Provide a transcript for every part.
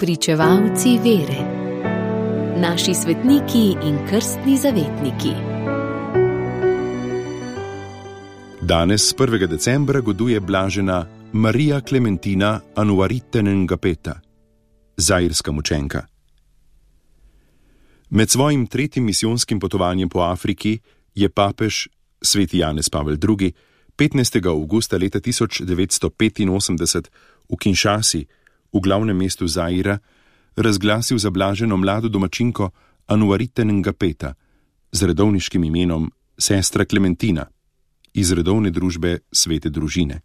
pričevalci vere, naši svetniki in krstni zavetniki. Danes, 1. decembra, goduje blažena Marija Klementina Anuaritenengapeta, zairska mučenka. Med svojim tretjim misijonskim potovanjem po Afriki je papež sveti Janez Pavel II. 15. augusta leta 1985 v Kinshasi, v glavnem mestu Zaira, razglasil zablaženo mlado domačinko Anuaritenengapeta z redovniškim imenom sestra Klementina iz redovne družbe svete družine.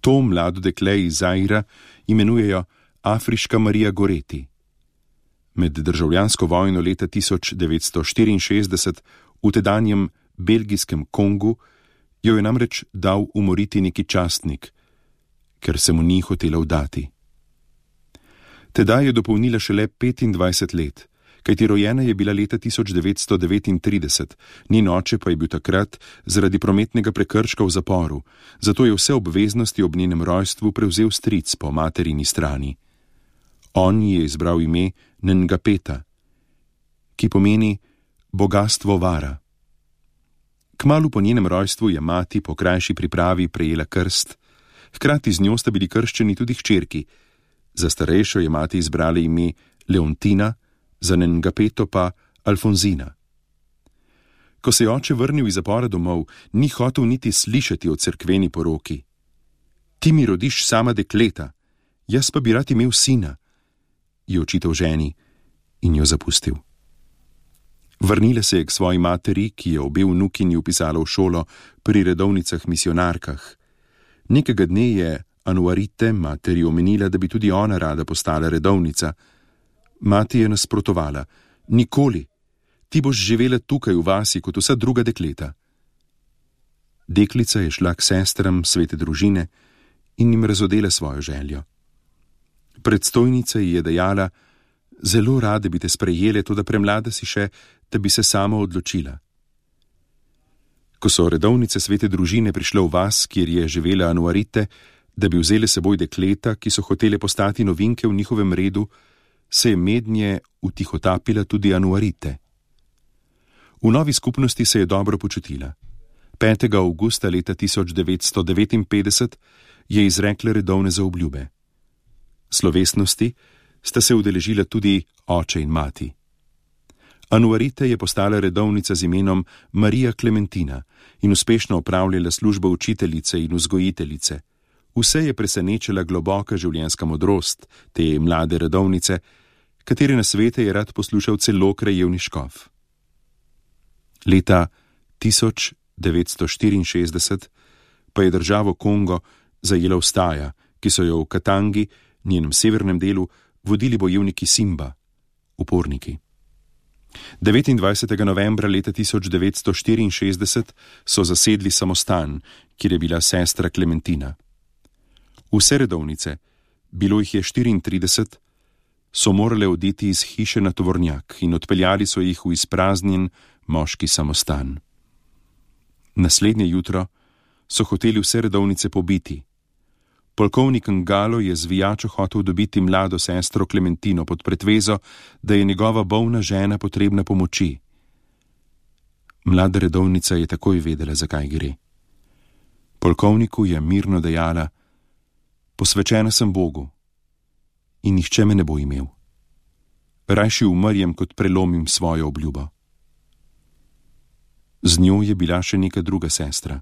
To mlado dekle iz Zaira imenujejo Afriška Marija Goreti. Med državljansko vojno leta 1964 v tedanjem belgijskem Kongu jo je namreč dal umoriti neki častnik, ker se mu ni hotela vdati. Tedaj je dopolnila šele 25 let, kajti rojena je bila leta 1939, njen oče pa je bil takrat zaradi prometnega prekrška v zaporu, zato je vse obveznosti ob njenem rojstvu prevzel stric po materini strani. On ji je izbral ime Nengapeta, ki pomeni bogatstvo vara. Kmalu po njenem rojstvu je mati po krajši pripravi prejela krst, hkrati z njo sta bili krščeni tudi hčerki. Za starejšo je mati izbrala ime Leontina, za Nengapeto pa Alfonzina. Ko se je oče vrnil iz zapora domov, ni hotel niti slišati o cerkveni poroki. Ti mi rodiš sama dekleta, jaz pa bi rad imel sina, je očital ženi in jo zapustil. Vrnila se je k svoji materi, ki je obe vnukinji upisala v šolo pri redovnicah misionarkah. Nekega dne je Anuarite materi omenila, da bi tudi ona rada postala redovnica. Mati je nasprotovala: Nikoli, ti boš živela tukaj v vasi kot vsa druga dekleta. Deklica je šla k sestram svete družine in jim razodela svojo željo. Predstojnica ji je dejala: Zelo rade bi te sprejele, to da premlada si še, da bi se sama odločila. Ko so redovnice svete družine prišle v vas, kjer je živela Anuarite, da bi vzele seboj dekleta, ki so hotele postati novinke v njihovem redu, se je mednje utihotapila tudi Anuarite. V novi skupnosti se je dobro počutila. 5. augusta leta 1959 je izrekla redovne zaobljube. Slovesnosti sta se udeležila tudi oče in mati. Anuarite je postala redovnica z imenom Marija Klementina in uspešno opravljala službo učiteljice in vzgojiteljice. Vse je presenečila globoka življenjska modrost te mlade redovnice, katere na svete je rad poslušal celo krajevni škov. Leta 1964 pa je državo Kongo zajela vstaja, ki so jo v Katangi, njenem severnem delu, vodili bojevniki Simba, uporniki. 29. novembra leta 1964 so zasedli samostan, kjer je bila sestra Klementina. Vse redovnice, bilo jih je 34, so morale oditi iz hiše na tovornjak in odpeljali so jih v izpraznjen moški samostan. Naslednje jutro so hoteli vse redovnice pobiti. Polkovnik Ngalo je zvijačo hotel dobiti mlado sestro Klementino pod pretvezo, da je njegova bolna žena potrebna pomoči. Mlada redovnica je takoj vedela, zakaj gre. Polkovniku je mirno dejala: Posvečena sem Bogu in nihče me ne bo imel. Rajši umrjem, kot prelomim svojo obljubo. Z njo je bila še neka druga sestra.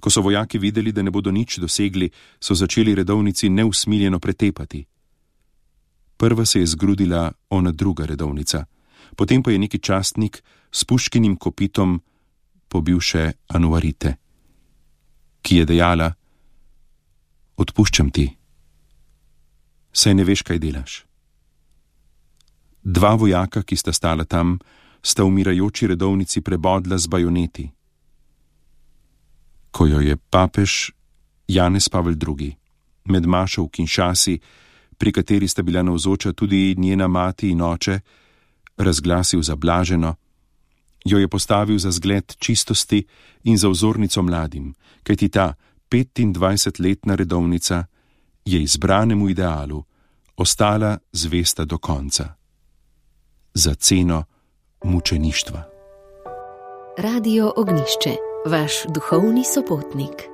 Ko so vojaki videli, da ne bodo nič dosegli, so začeli redovnici neusmiljeno pretepati. Prva se je zgrudila ona druga redovnica, potem pa je neki častnik s puškinim kopitom pobil še Anuarite, ki je dejala: Odpuščam ti, saj ne veš, kaj delaš. Dva vojaka, ki sta stala tam, sta umirajoči redovnici prebodla z bajoneti ko jo je papež Janez Pavel II. med mašo v Kinshasi, pri kateri sta bila navzoča tudi njena mati in oče, razglasil za blaženo, jo je postavil za zgled čistosti in za vzornico mladim, kajti ta 25-letna redovnica je izbranemu idealu ostala zvesta do konca, za ceno mučeništva. Radio Ognišče, vaš duhovni sopotnik.